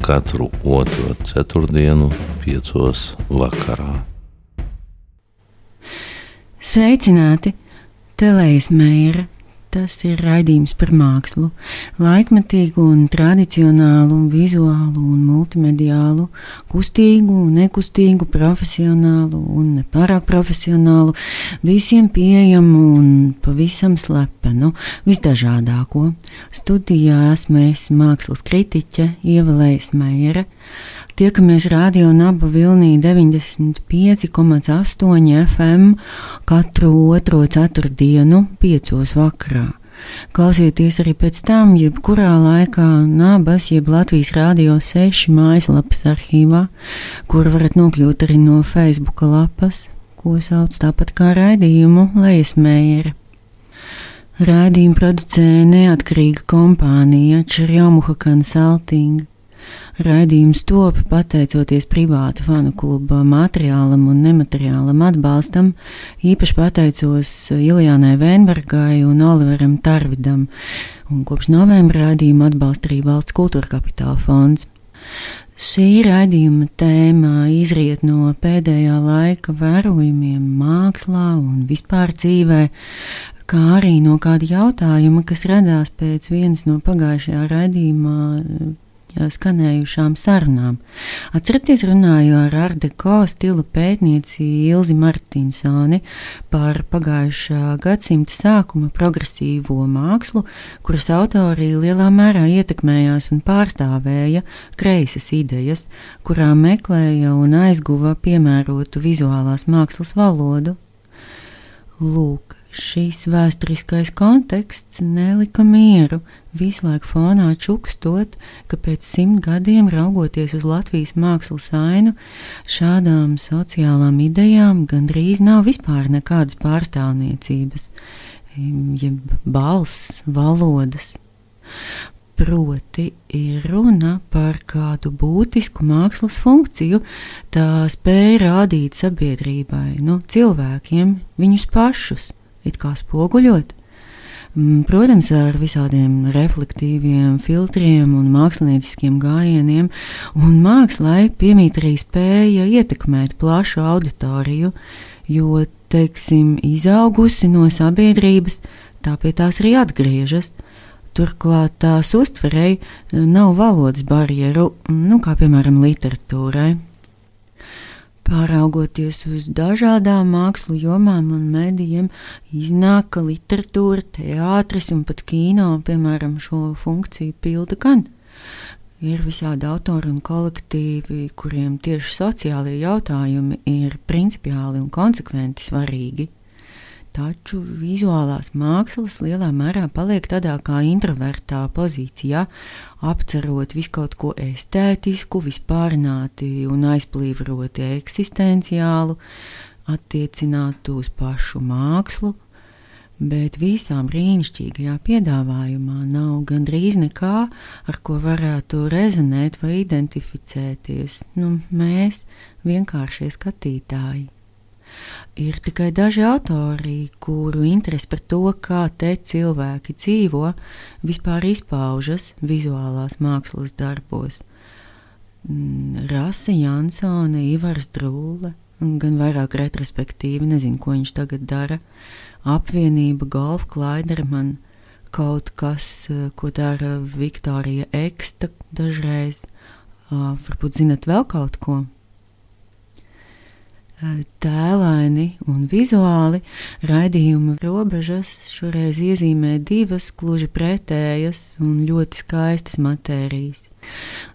katru otro ceturtdienu, piecos vakarā. Sveicināti! Telējas mēra Tas ir raidījums par mākslu, laikmetīgu un tradicionālu, vizuālu un multimediālu, kustīgu un nekustīgu, profesionālu un nepārāk profesionālu, visiem pieejamu un pavisam slepenu, visdažādāko. Studijā esmu es mākslas kritiķe Ievelējas Meijere. Tiekamies radio Naba Vilnī 95,8 FM katru otro ceturtdienu, piecos vakarā. Klausieties arī pēc tam, jebkurā laikā Nabas, jeb Latvijas Rādio 6 mājaslapas arhīvā, kur varat nokļūt arī no Facebook lapas, ko sauc tāpat kā raidījumu Lejas Raidījumu producēja neatkarīga kompānija Čerjomuha Consulting. Raidījums top pateicoties privāta fanu kluba materiālam un nemateriālam atbalstam, īpaši pateicos Iljānai Vēnbergai un Oliveram Tarvidam, un kopš novembra raidījumu atbalsta arī Valsts kultūra kapitāla fonds. Šī raidījuma tēma izriet no pēdējā laika vērojumiem mākslā un vispār dzīvē, kā arī no kāda jautājuma, kas radās pēc vienas no pagājušajā raidījumā skanējušām sarunām. Atcerieties, runāju ar Ardeko stila pētnieci Ilzi Martinsoni par pagājušā gadsimta sākuma progresīvo mākslu, kuras autori lielā mērā ietekmējās un pārstāvēja kreisas idejas, kurām meklēja un aizguva piemērotu vizuālās mākslas valodu. Lūk, Šīs vēsturiskais konteksts nelika mieru, visu laiku fonā čukstot, ka pēc simt gadiem raugoties uz Latvijas mākslas ainu, šādām sociālām idejām gandrīz nav vispār nekādas pārstāvniecības, jeb balss, valodas. Proti, ir runa par kādu būtisku mākslas funkciju, tā spēja rādīt sabiedrībai, no cilvēkiem, viņus pašus it kā spoguļot. Mm, protams, ar visādiem reflektīviem filtriem un mākslinieciskiem gājieniem, un mākslai piemīt arī spēja ietekmēt plašu auditoriju, jo, teiksim, izaugusi no sabiedrības, tā pie tās arī atgriežas. Turklāt tās uztverēji nav valodas barjeru, nu, kā piemēram literatūrai. Pāraugoties uz dažādām mākslu jomām un medijiem, iznāk, ka literatūra, teātris un pat kino, piemēram, šo funkciju pilda gan. Ir visādi autori un kolektīvi, kuriem tieši sociālie jautājumi ir principiāli un konsekventi svarīgi. Taču vizuālās mākslas lielā mērā paliek tādā kā introvertā pozīcijā, apcerot visu kaut ko estētisku, vispārināti un aizplīvroti eksistenciālu, attiecinātu uz pašu mākslu, bet visām brīnišķīgajā piedāvājumā nav gandrīz nekā, ar ko varētu rezonēt vai identificēties nu, mēs, vienkāršie skatītāji. Ir tikai daži autori, kuru interesi par to, kā te cilvēki dzīvo, vispār izpaužas vizuālās mākslas darbos. Mm, Rasa Jansone, Ivars Drūle, gan vairāk retrospektīvi, nezinu, ko viņš tagad dara. Apvienība, Golf, Klaiderman, kaut kas, ko dara Viktorija Eksta dažreiz. Varbūt zinat vēl kaut ko? Tēlaini un vizuāli raidījuma robežas šoreiz iezīmē divas gluži pretējas un ļoti skaistas matērijas.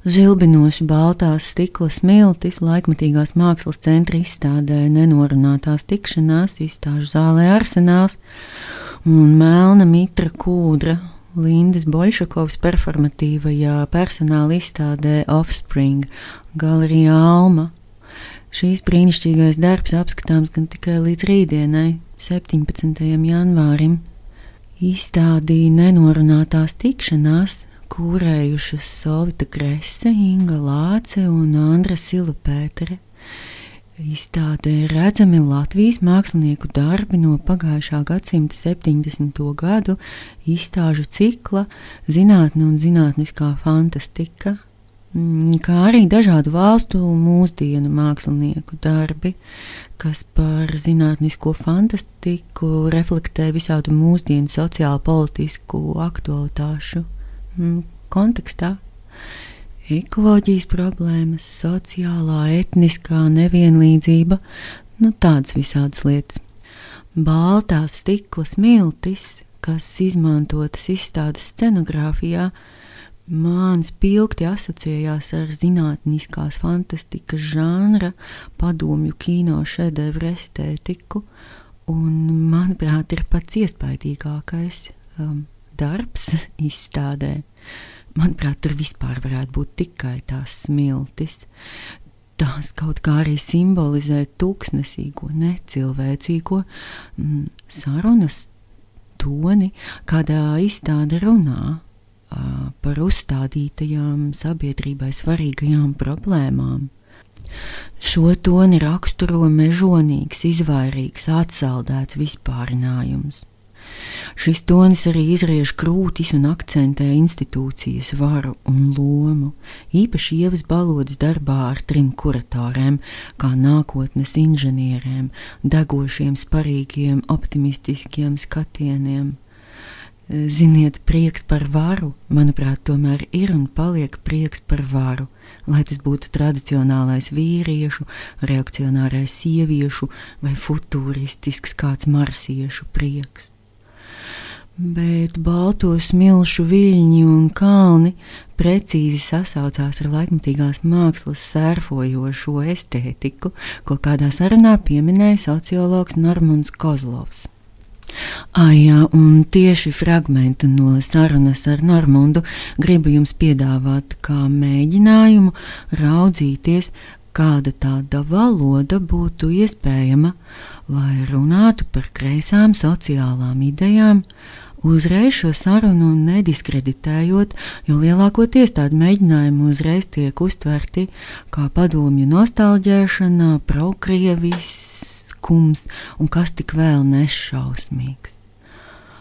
Žilbinoši baltās stikla smiltis laikmatīgās mākslas centra izstādē nenorunātās tikšanās izstāžu zālē arsenāls un melna mitra kūdra Lindas Boļšakovas performatīvajā personāla izstādē Offspring Galerijā Alma. Šīs brīnišķīgais darbs apskatāms gan tikai līdz rītdienai, 17. janvārim. Izstādī nenorunātās tikšanās kūrējušas Solvita Krese, Inga Lāce un Andra Silapētere. Izstādē redzami Latvijas mākslinieku darbi no pagājušā gadsimta 70. gadu izstāžu cikla Zinātne un zinātniskā fantastika, kā arī dažādu valstu mūsdienu mākslinieku darbi, kas par zinātnisko fantastiku reflektē visādu mūsdienu sociālo politisku aktualitāšu mm, kontekstā ekoloģijas problēmas, sociālā, etniskā nevienlīdzība, nu tādas visādas lietas. Baltās stikla smiltis, kas izmantotas izstādes scenogrāfijā, man spilgti asociējās ar zinātniskās fantastikas žanra, padomju kino šedevru estētiku, un, manuprāt, ir pats iespaidīgākais um, darbs izstādē. Manuprāt, tur vispār varētu būt tikai tās smiltis. Tās kaut kā arī simbolizē tūkstnesīgo, necilvēcīgo mm, sarunas toni, kādā izstāde runā par uzstādītajām sabiedrībai svarīgajām problēmām. Šo toni raksturo mežonīgs, izvairīgs, atsaldēts vispārinājums. Šis tonis arī izriež krūtis un akcentē institūcijas varu un lomu, īpaši ievas balodas darbā ar trim kuratoriem, kā nākotnes inženieriem, degošiem, sparīgiem, optimistiskiem skatieniem. Ziniet, prieks par varu, manuprāt, tomēr ir un paliek prieks par varu, lai tas būtu tradicionālais vīriešu, reakcionārais sieviešu vai futuristisks kāds marsiešu prieks bet balto smilšu viļņi un kalni precīzi sasaucās ar laikmatīgās mākslas sērfojošo estētiku, ko kādā sarunā pieminēja sociologs Normons Kozlovs. Ah, jā, un tieši fragment no sarunas ar Normundu gribu jums piedāvāt kā mēģinājumu raudzīties, kāda tāda valoda būtu iespējama, lai runātu par kreisām sociālām idejām, uzreiz šo sarunu nediskreditējot, jo lielākoties tādi mēģinājumi uzreiz tiek uztverti kā padomju nostalģēšana, prokrieviskums un kas tik vēl nešausmīgs.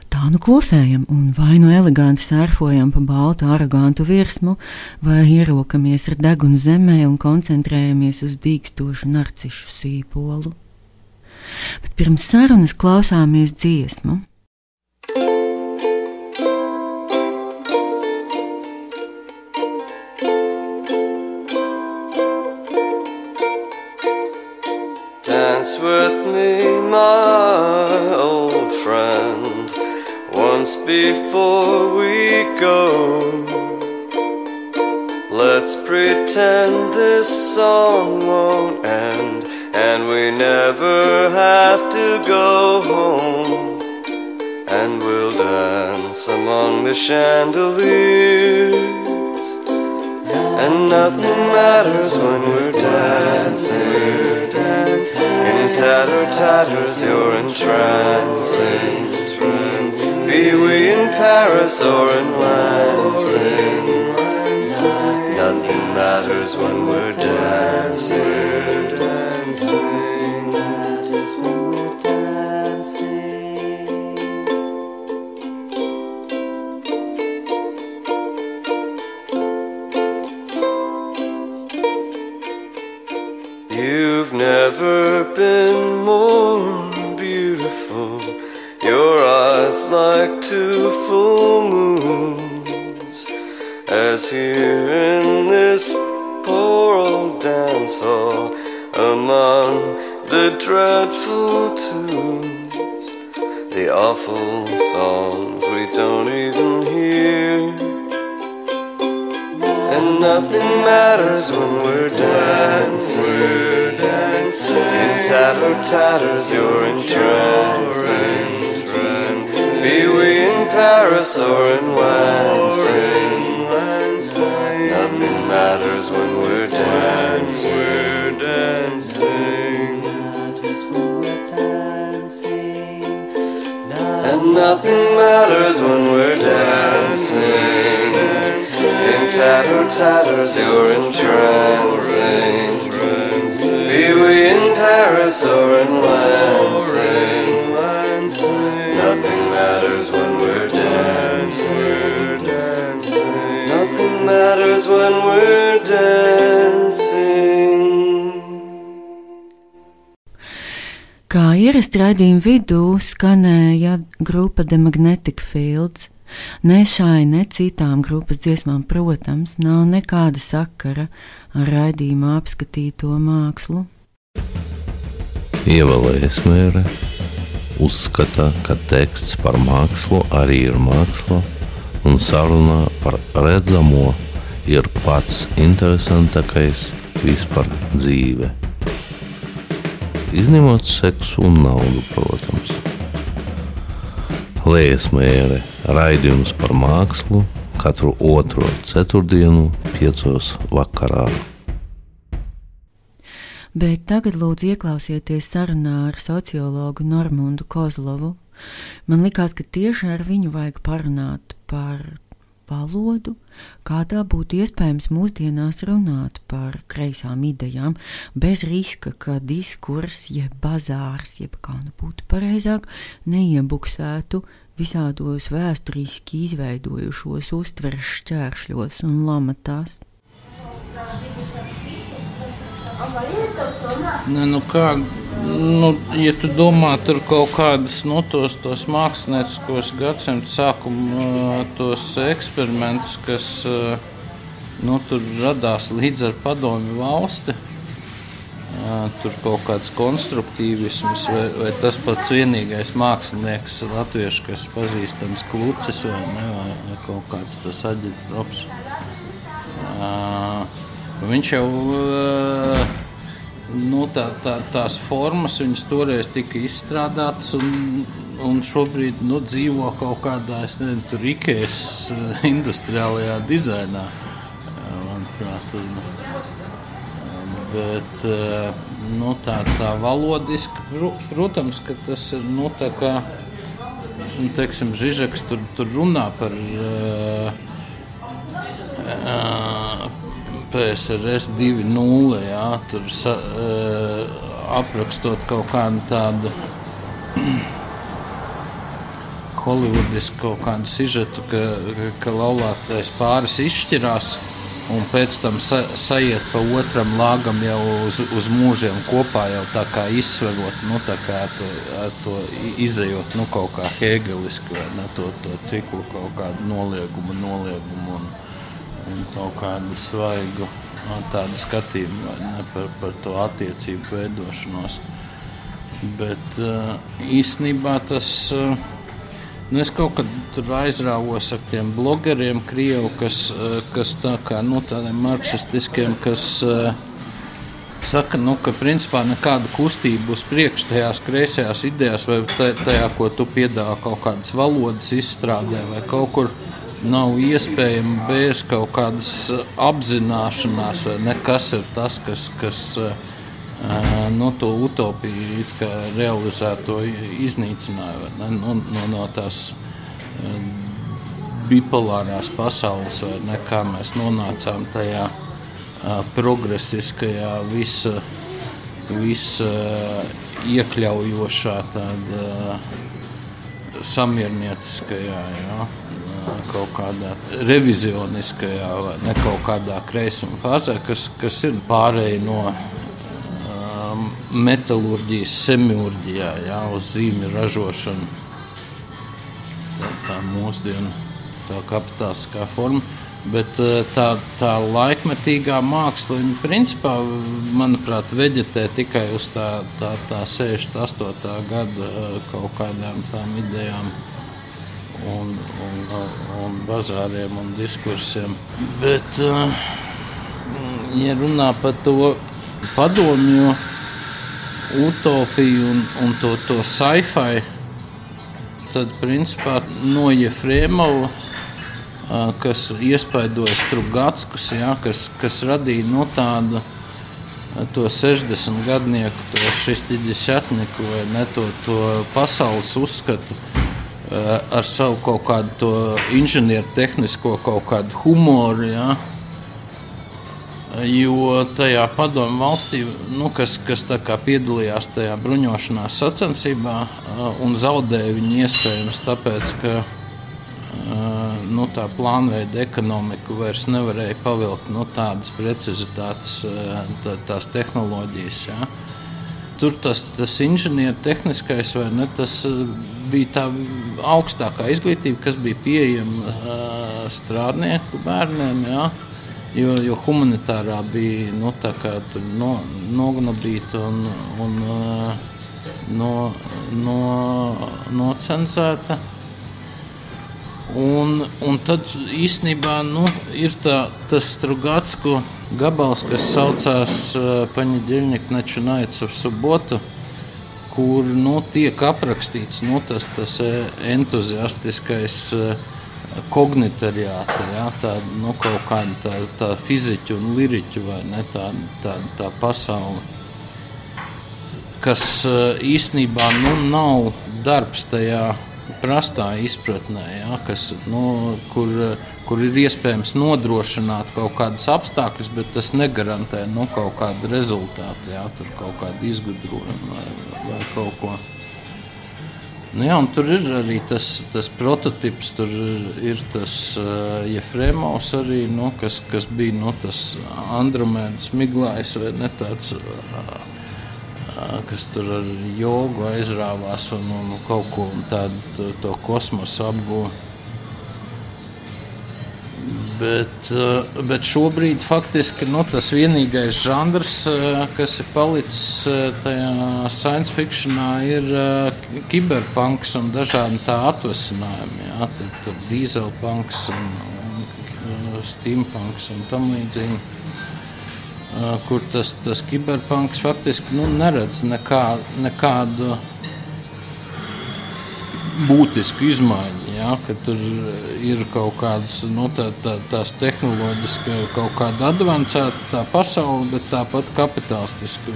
Tā nu klusējam, un vai nu eleganti sērfojam pa baltu, arogantu virsmu, vai ierokamies ar degunu zemē un koncentrējamies uz dīkstošu narcišu sīpolu. Bet pirms sarunas klausāmies dziesmu. With me, my old friend, once before we go. Let's pretend this song won't end, and we never have to go home. And we'll dance among the chandeliers, and nothing matters when we're dancing. In tatter tatters, you're entrancing. Be we in Paris or in Lansing. Nothing matters when we're dancing. Nothing matters when we're dancing. In tatter tatters, you're entrancing. Be we in Paris or in Lansing. Nothing matters when we're dancing. We're dancing. And nothing matters when we're dancing. In tatter tatters, you're entrancing. Be we in Paris or in Lansing. Nothing matters when we're dancing. Nothing matters when we're dancing. Kā ierasts raidījuma vidū skanēja grupa The Magnetic Fields. Ne šai, ne citām grupas dziesmām, protams, nav nekāda sakara ar raidījuma apskatīto mākslu. Ievēlējas mērē uzskata, ka teksts par mākslu arī ir māksla, un saruna par redzamo ir pats interesantākais vispār dzīve. Izņemot seksu un naudu, protams. Lējas mēre raidījums par mākslu katru otro ceturtdienu, piecos vakarā. Bet tagad lūdzu ieklausieties sarunā ar sociologu Normundu Kozlovu. Man likās, ka tieši ar viņu vajag parunāt par valodu, kā tā būtu iespējams mūsdienās runāt par kreisām idejām, bez riska, ka diskurss, jeb bazārs, jeb kā nu būtu pareizāk, neiebuksētu visādos vēsturiski izveidojušos uztveres šķēršļos un lamatās. Ne, nu kā, nu, ja tu domā tur kaut kādus nu, tos, tos mākslinieciskos gadsimta sākuma tos eksperimentus, kas nu, tur radās līdz ar padomju valsti, tur kaut kāds konstruktīvisms vai, vai tas pats vienīgais mākslinieks latviešu, kas pazīstams klucis vai, ne, vai, vai kaut kāds tas aģitprops. Viņš jau nu, tā, tā, tās formas, viņas toreiz tika izstrādātas, un, un šobrīd nu, dzīvo kaut kādā eh, industriālajā dizainā. Manuprāt, bet nu, tā, tā valodiski, protams, ka tas ir nu, tā kā. Nu, teiksim, Žižeks tur, tur runā par uh, uh, PSRS 2.0. Jā, tur sa, uh, aprakstot kaut kādu tādu holivudisku kaut kādu sižetu, ka, ka, laulātais pāris izšķirās. Un pēc tam sa, sajiet pa otram lāgam jau uz, uz mūžiem kopā, jau tā kā izsverot, nu, tā kā to, to i- izejot nu, kaut kā hegeliski, vai ne, to, to ciklu kaut kādu noliegumu, noliegumu un, un kaut kādu svaigu nu, tādu skatījumu ne, par, par to attiecību veidošanos. Bet uh, īstenībā tas. Uh, Nu, es kaut kad aizrāvos ar tiem blogeriem, krievu, kas, eh, kas tā kā nu, tādiem marksistiskiem, kas saka, nu, ka principā nekāda kustība uz priekšu tajās kreisajās idejās, vai ta- tajā, ko tu piedāvā kaut kādas valodas izstrādē, vai kaut kur nav iespējama bez kaut kādas eh, apzināšanās, ne, kas ir tas, kas. kas uh, no to utopiju realizēto iznīcināja ne, no, no, no tās eh, bipolārās pasaules, vai ne, kā mēs nonācām tajā eh, progresiskajā, visa, visa iekļaujošā, tādā samiernieciskajā, jā, kaut kādā revizioniskajā vai ne kaut kādā kreisuma fāzē, kas, kas ir pārēj no um, metālurģijas, semiurģijā, jā, uz zīmju ražošanu. Tā, tā mūsdienu tā kapitāliskā forma. Bet uh, tā, tā laikmetīgā māksla, viņa principā, manuprāt, veģetē tikai uz tā, tā, tā 68. gada uh, kaut kādām tām idejām un, un, un bazāriem un diskursiem. Bet, uh, ja runā par to padomju utopiju un, un to, to sci-fi, tad principā no Jefrēmova, kas iespaidoja Strugatskus, ja, kas, kas radīja no tādu to 60 gadnieku, to šistiģisatniku vai ne to, to pasaules uzskatu ar savu kaut kādu inženieru tehnisko kaut kādu humoru. Ja, Jo tajā padomu valstī, nu, kas, kas piedalījās tajā bruņošanās sacensībā, un zaudēja viņu iespējams tāpēc, ka nu, tā plānveida ekonomika vairs nevarēja pavilkt nu, tādas precizitātes, tā, tās tehnoloģijas. Ja. Tur tas, tas inženiertehniskais vai ne, tas bija tā augstākā izglītība, kas bija pieejama strādnieku bērniem. Ja. Jo, jo humanitārā bija nu, no, nognabīta un, un no, no, nocenzēta. Un, un tad īstenībā nu, ir tā, tas Strungatsko gabals, kas saucās Paņģeļņika Nečunaica Subotu, kur nu, tiek aprakstīts nu, tas, tas entuziastiskais uh, kognitariāta, ja, tā, nu, kaut kāda tā, tā fiziķu un liriķu vai ne, tā, tā, tā pasaule, kas eh, īstenībā nu, nav darbs tajā prastā izpratnē, ja, kas, nu, kur, kur ir iespējams nodrošināt kaut kādus apstākļus, bet tas negarantē nu, kaut kādu rezultātu, ja, kaut kādu izgudrojumu vai, vai kaut ko. Nu, jā, tur ir arī tas, tas prototyps, tur ir tas uh, Jefremovs arī, nu, kas, kas bija nu, tas Andromēdas miglājs vai ne tāds, uh, kas tur ar jogu aizrāvās un, un kaut ko tādu to, kosmosu apgūvu. Bet, eh, bet šobrīd faktiski nu, tas vienīgais žanrs, eh, kas ir palicis eh, tajā science fictionā, ir kiberpunks un dažādi tā atvasinājumi. Jā, tur, tur dīzelpunks un, un steampunks un tam līdzīgi. Kur tas, tas kiberpunks faktiski nu, neredz nekā, nekādu būtisku izmaiņu. Ja, ka tur ir kaut kādas nu, tā, tā, tās tehnoloģiski, kaut kāda avansēta tā pasaule, bet tāpat kapitalistiska.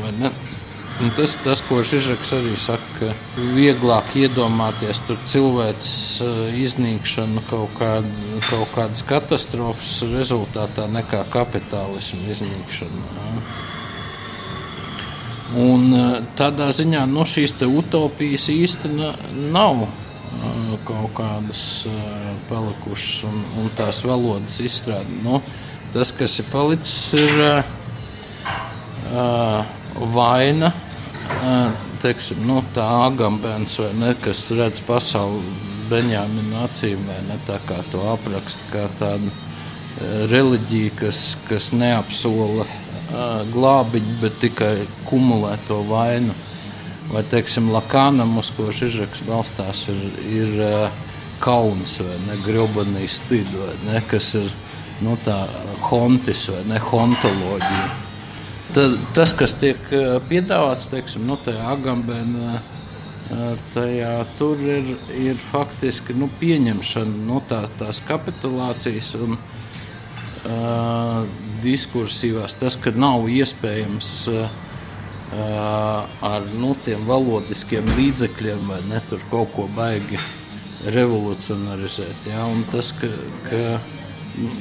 Un tas, tas, ko Žižeks arī saka, ka vieglāk iedomāties cilvēks eh, iznīkšanu kaut, kād, kaut kādas katastrofas rezultātā nekā kapitālismu iznīkšanu. Ja. Un eh, tādā ziņā no nu, šīs utopijas īstenībā nav kaut kādas palikušas un, un tās valodas izstrāde. Nu, tas, kas ir palicis, ir uh, vaina. Uh, teiksim, nu, tā agambēns, ne, kas redz pasauli Benjāmina acīm, vai ne tā kā to apraksta, kā tādu reliģiju, kas, kas neapsola uh, glābiņu, bet tikai kumulē to vainu. Vai, teiksim, Lakānam, uz ko Žižeks balstās, ir, ir kauns vai ne grobanīs stidu, vai ne, kas ir nu, tā hontis vai ne hontoloģija. Tad, tas, kas tiek piedāvāts, teiksim, nu, tajā agambēnā, tajā tur ir, ir faktiski nu, pieņemšana nu, tā, tās kapitulācijas un uh, diskursīvās. Tas, ka nav iespējams uh, ar nu, tiem valodiskiem līdzekļiem, vai ne tur kaut ko baigi revolucionarizēt. Ja? Un tas, ka, ka,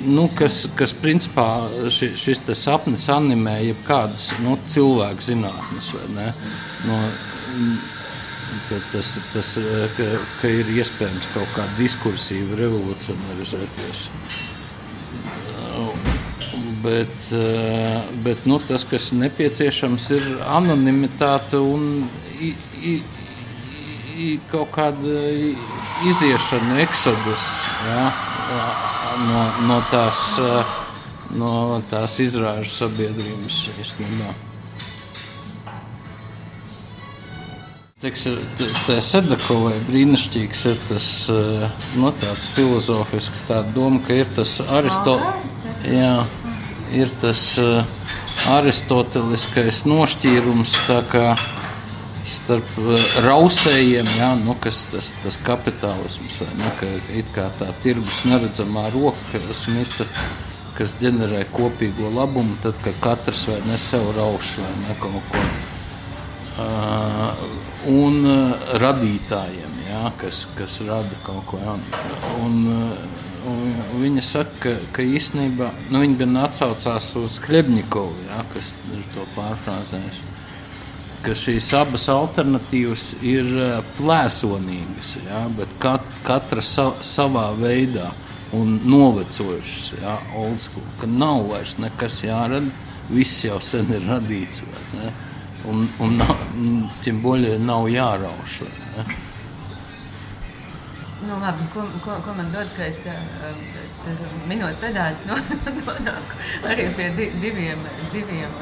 nu, kas, kas principā ši, šis sapnis animē jebkādas nu, cilvēku zinātnes, vai ne? No, tas, tas ka, ka ir iespējams kaut kā diskursīvi revolucionarizēties bet, eh, bet nu, tas, kas nepieciešams, ir anonimitāte un i, i, i, kaut kāda iziešana, eksodus ja, no, no, tās, no tās izrāžu sabiedrības īstenībā. Tā Sedakovai brīnišķīgs ir tas eh, no, nu, filozofisks doma, ka ir tas Aristoteles ir tas uh, aristoteliskais nošķīrums, starp rausējiem, jā, nu, kas tas, tas kapitālisms, vai, nu, ka it kā tā tirgus neredzamā roka smita, kas ģenerē kopīgo labumu, tad, kad katrs vai ne sev rauš vai ne kaut ko. Uh, un uh, radītājiem, jā, kas, kas rada kaut ko jaunu. Un, uh, viņa saka, ka, ka īstenībā nu, viņa gan atsaucās uz Kļebņikovu, jā, kas ir to pārfrāzējis ka šīs abas alternatīvas ir eh, plēsonīgas, ja, bet kat, katra sa, savā veidā un novecojušas. Ja, ka nav vairs nekas jārada, viss jau sen ir radīts. Ne, un un tiem boļiem nav jārauš. Ne. Nu, labi, ko, ko, ko man dod, ka es tur minot pedāļus nonāku arī pie diviem, diviem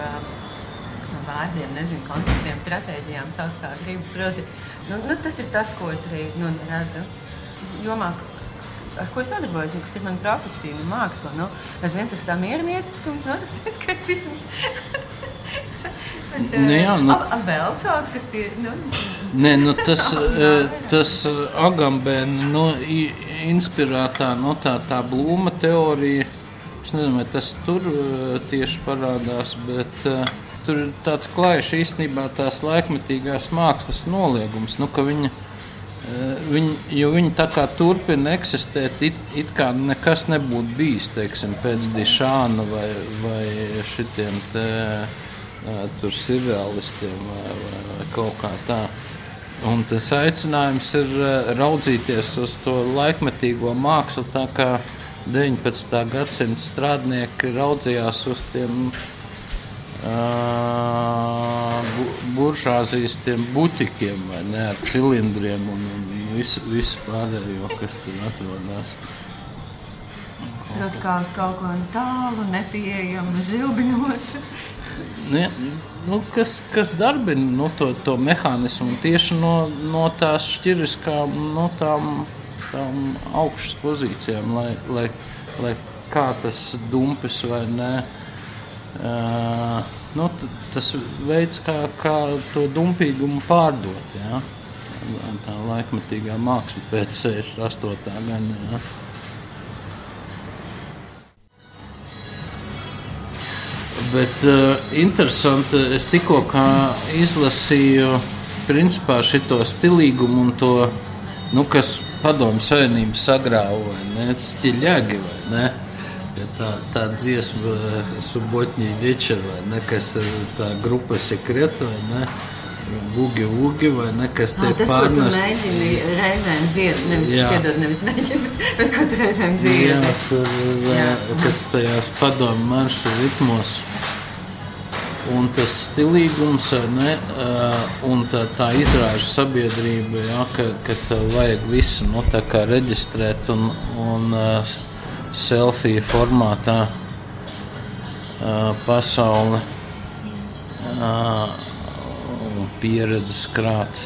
vārdiem, nezinu, konceptiem, stratēģijām, savs kā gribu. Proti, nu, nu, tas ir tas, ko es arī nu, redzu jomā, ar ko es nodarbojos, un kas ir mana profesija, nu, māksla. Nu, viens ir tā mierinieciskums, no otrs ir skeptisms. Bet, nu, jā, nu, a, a, vēl kaut kas ir. Nu, Nē, nu, tas, tas Agambēna nu, inspirētā no nu, tā, tā blūma teorija. Es nezinu, vai tas tur tieši parādās, bet uh, tur ir tāds klājš īstenībā tās laikmetīgās mākslas noliegums. Nu, viņa, viņa, jo viņi tā kā turpina eksistēt, it, it kā nekas nebūtu bijis teiksim, pēc Dišāna vai, vai šitiem te, tur surrealistiem vai, vai, vai kaut kā tā. Un tas aicinājums ir eh, raudzīties uz to laikmetīgo mākslu, tā kā 19. gadsimta strādnieki raudzījās uz tiem buržāzijas butikiem, vai ne, ar cilindriem un, un visu, visu pārējo, kas tur atrodas. Uz kaut ko tālu, nepieejamu, žilbiņošu. Ne, nu, kas, kas darbina nu, to, to mehānismu tieši no, no tās šķiriskām, no tām, tām augšas pozīcijām, lai, lai, lai kā tas dumpis vai ne Uh, nu, tas veids, kā, kā to dumpīgumu pārdot. Ja? Tā laikmatīgā māksla pēc 68. gada. Ja? Bet uh, interesanti, es tikko izlasīju principā šo stilīgumu un to, nu, kas padomju savienību sagrāva vai ne, stiļagi vai ne. Ja tā, tā dziesma, subotņi večer, vai ne, kas ir tā grupa sekreta, vai ne, Bugi, Ugi, vai ne, kas te ah, pārnest. Tas, mēģini reizēm dzied, nevis, piedod, nevis mēģini, bet ko tu reizēm dzied. Jā, tur, jā. kas tajās padomu marša ritmos. Un tas stilīgums, ne, un tā, tā izrāža sabiedrība, jā, ka, ka tev vajag visu nu, reģistrēt un, un uh, selfiju formātā uh, pasauli uh, pieredzes krāt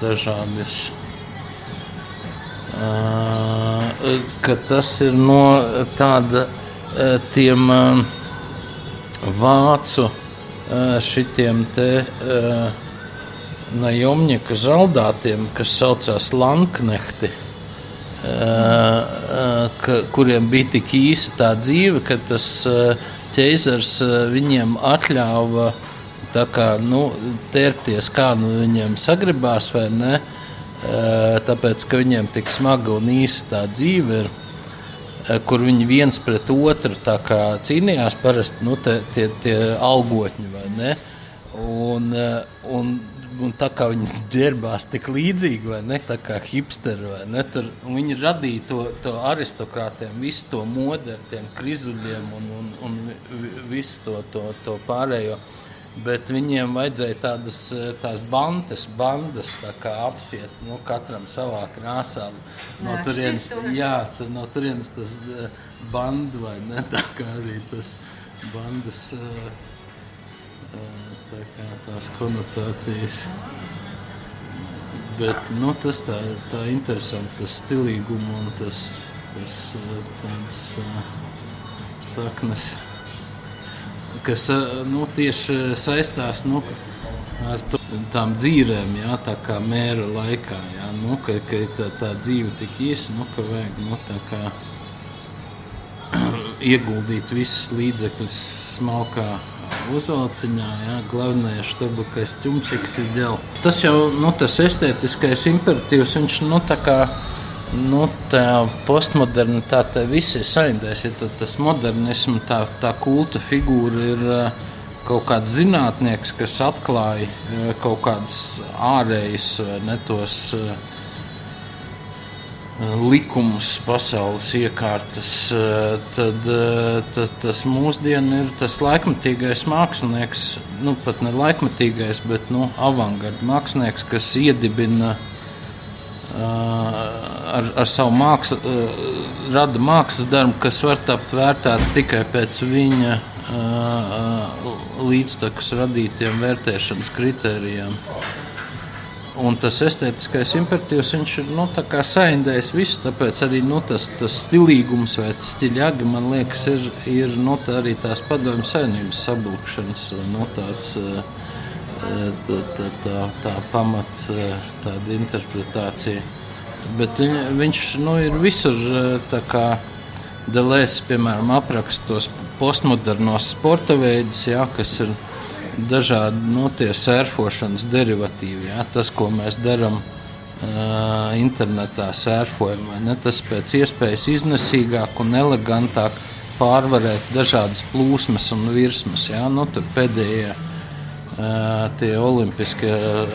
dažādas. Uh, ka tas ir no tāda uh, tiem uh, vācu uh, šitiem te uh, najomņika zaldātiem, kas saucās Lanknehti. Uh, ka, kuriem bija tik īsa tā dzīve, ka tas ķeizars viņiem atļāva kā, nu, tērpties, kā nu viņiem sagribās, vai ne. Tāpēc, ka viņiem tik smaga un īsa tā dzīve ir, kur viņi viens pret otru cīnījās, parasti nu, tie, tie, tie algotņi vai ne. Un, un un tā kā viņi ģērbās tik līdzīgi, vai ne, tā kā hipsteri, vai ne, tur viņi radīja to, to aristokrātiem, visu to modi ar tiem krizuļiem un, un, un visu to, to, to pārējo. Bet viņiem vajadzēja tādas tās bandas, bandas kā apsiet, nu, katram savā krāsā. No turienes, jā, no turienes tas bandu vai ne, tā kā arī tas bandas. Uh, tā kā tās konotācijas. Bet nu, tas tā, tā interesanti, tas stilīgums un tas, tas tāds, saknes, kas nu, tieši saistās. Nu, ar to, tām dzīvēm, jā, tā kā mēra laikā. Jā, nu, ka, ka tā, tā dzīve tik īsa, nu, ka vajag nu, kā, ieguldīt visus līdzekļus smalkā uzvalciņā. Jā, galvenais štabukais ķumčiks ģēl. Tas jau nu, tas estētiskais imperatīvs, viņš nu, tā kā. Nu, tā postmodernitāte viss ir saindēs. Ja tas modernisms, tā, tā kulta figūra ir uh, kaut kāds zinātnieks, kas atklāja eh, kaut kādas ārējas vai ne tos eh, likumus, pasaules iekārtas, eh, tad, tad tas mūsdienu ir tas laikmatīgais mākslinieks, nu pat ne laikmatīgais, bet nu, avangarda mākslinieks, kas iedibina ar, ar savu mākslu, rada mākslas darbu, kas var tapt vērtēts tikai pēc viņa līdztekus radītiem vērtēšanas kritērijiem. Un tas estētiskais imperatīvs ir nu, saindējis visu. Tāpēc arī nu, tas, tas stilīgums vai stiļāgi man liekas, ir, ir nu, tā arī tās padomju saimnības sabūkšanas nu, tāds, tā, tā, tā, tā pamat interpretācija. Bet viņš nu, ir visur kā Delēs, piemēram, apraksta tos postmodernos sporta veidus, jā, kas ir dažādi no nu, tie sērfošanas derivatīvi. Jā, tas, ko mēs darām uh, internetā, sērfojam, ne, tas pēc iespējas iznesīgāk un elegantāk pārvarēt dažādas plūsmas un virsmas. Jā, nu, tur pēdējie tie olimpiski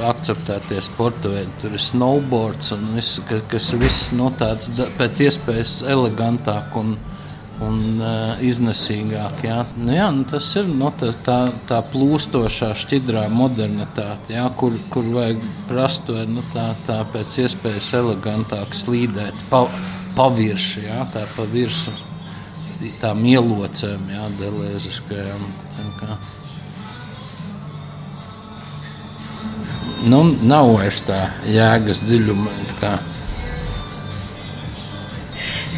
akceptētie sporta veidi, tur ir snowboards un viss, kas, viss no nu, tāds pēc iespējas elegantāk un, un iznesīgāk. Jā. Nu, jā, nu, tas ir nu, tā, tā, tā plūstošā, šķidrā modernitāte, jā, kur, kur vajag prast vai nu, tā, tā pēc iespējas elegantāk slīdēt pa, pa viršu, jā, tā pa virsu. Tā mielocēm, jā, delēziskajām. Tā nu, nav vairs tā jēgas dziļuma.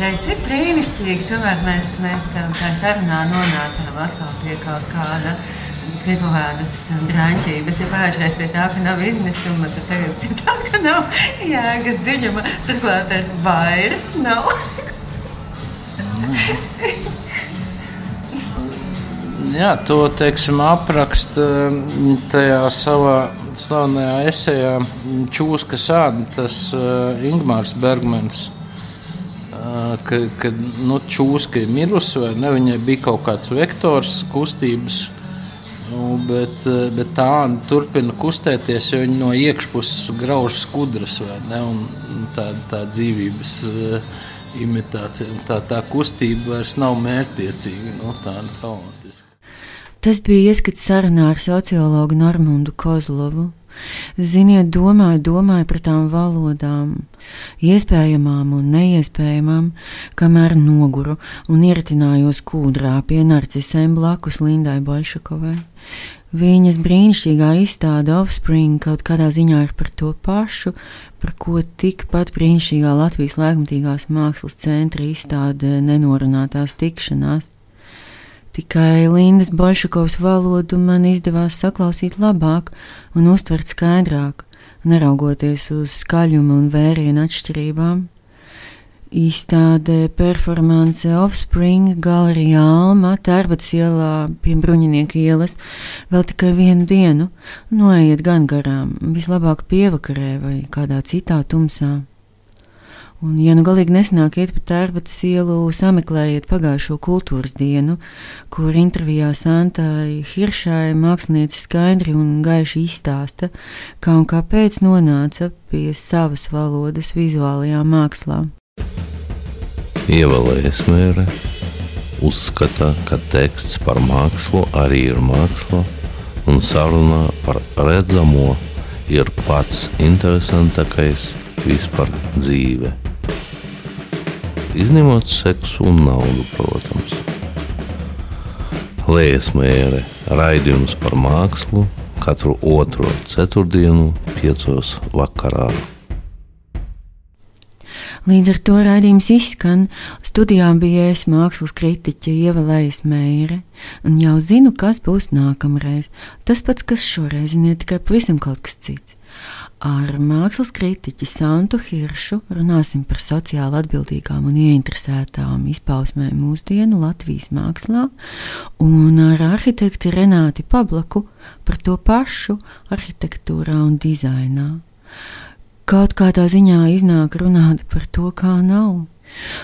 Redz, cik brīnišķīgi. Tomēr mēs, mēs tā sarunā nonācām atkal pie kaut kāda. Pie kaut kādas drāmķības, ja pagājušajā pie tā, ka nav izmisuma, tad tagad pie tā, ka nav jēgas dziļuma. Turklāt ar vairs nav. Jā, to teiksim, apraksta tajā savā slavenajā esejā Čūska sāda, tas uh, Ingmārs Bergmans ka, ka nu, čūska ir mirusi, vai ne? Viņai bija kaut kāds vektors kustības. Nu, bet, bet tā turpina kustēties, jo viņi no iekšpuses grauž skudras, vai ne? Un, tā, tā dzīvības uh, imitācija, tā, tā kustība vairs nav mērķtiecīga, nu, tāda haotiska. Tas bija ieskats sarunā ar sociologu Normundu Kozlovu. Ziniet, domāju, domāju par tām valodām, iespējamām un neiespējamām, kamēr noguru un ieritinājos kūdrā pie narcisēm blakus Lindai Bolšakovai. Viņas brīnišķīgā izstāde Offspring kaut kādā ziņā ir par to pašu, par ko tikpat brīnišķīgā Latvijas laikmatīgās mākslas centra izstāde nenorunātās tikšanās. Tikai Lindas Bošakovas valodu man izdevās saklausīt labāk un uztvert skaidrāk, neraugoties uz skaļumu un vērienu atšķirībām. Izstāde performance Offspring galerijā Alma, Tērbats ielā pie Bruņinieku ielas vēl tikai vienu dienu, noiet gan garām, vislabāk pievakarē vai kādā citā tumsā. Un, ja nu galīgi nesanāk iet pa tērbatas ielu, sameklējiet pagājušo kultūras dienu, kur intervijā Santai Hiršai mākslinieci skaidri un gaiši izstāsta, kā un kāpēc nonāca pie savas valodas vizuālajā mākslā. Ievēlējies mēre uzskata, ka teksts par mākslu arī ir māksla, un sarunā par redzamo ir pats interesantākais vispār dzīve izņemot seksu un naudu, protams. Liesmēra raidījums par mākslu katru otro ceturtdienu, piecos vakarā. Līdz ar to raidījums izskan. Studijā bija es mākslas kritiķe Ievalējas Meire, un jau zinu, kas būs nākamreiz. Tas pats, kas šoreiz, ne tikai pavisam kaut kas cits. Ar mākslas kritiķi Santu Hiršu runāsim par sociāli atbildīgām un ieinteresētām izpausmēm mūsdienu Latvijas mākslā, un ar arhitekti Renāti Pablaku par to pašu arhitektūrā un dizainā. Kaut kādā ziņā iznāk runāt par to, kā nav.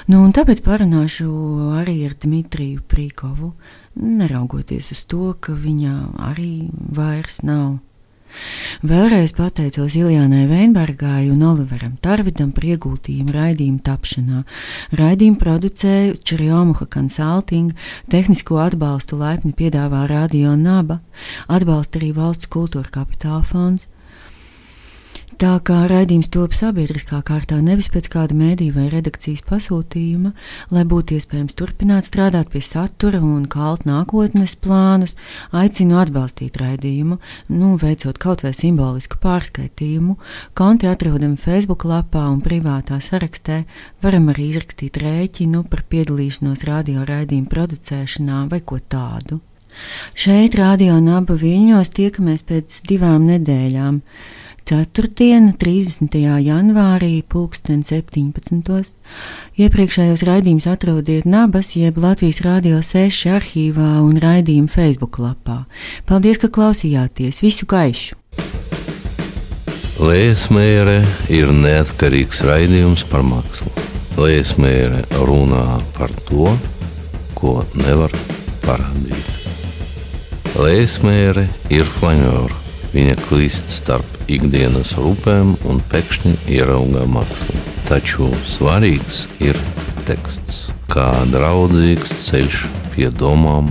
Nu, un tāpēc parunāšu arī ar Dmitriju Prīkovu, neraugoties uz to, ka viņa arī vairs nav. Vēlreiz pateicos Iljānai Veinbergai un Oliveram Tarvidam par ieguldījumu raidījumu tapšanā. Raidījumu producēja Čerjomuha Consulting, tehnisko atbalstu laipni piedāvā Radio Naba, atbalsta arī Valsts kultūra kapitāla fonds. Tā kā raidījums top sabiedriskā kārtā, nevis pēc kāda mēdīja vai redakcijas pasūtījuma, lai būtu iespējams turpināt strādāt pie satura un kalt nākotnes plānus, aicinu atbalstīt raidījumu, nu, veicot kaut vai simbolisku pārskaitījumu. Konti atrodami Facebook lapā un privātā sarakstē, varam arī izrakstīt rēķinu par piedalīšanos radio raidījumu producēšanā vai ko tādu. Šeit, Radio Naba Viļņos, tiekamies pēc divām nedēļām. Ceturtdiena, 30. janvārī, pulksten 17. Iepriekšējos raidījumus atrodiet Nabas jeb Latvijas Rādio 6 arhīvā un raidījuma Facebook lapā. Paldies, ka klausījāties! Visu gaišu! Lēsmēre ir neatkarīgs raidījums par mākslu. Lēsmēre runā par to, ko nevar parādīt. Lēsmēre ir flanjora. Viņa klīst starp ikdienas rūpēm un pēkšņi ieraugā mākslu. Taču svarīgs ir teksts, kā draudzīgs ceļš pie domām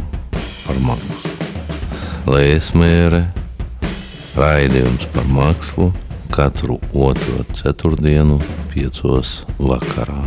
par mākslu. Lēsmēre, raidījums par mākslu katru otro ceturtdienu, piecos vakarā.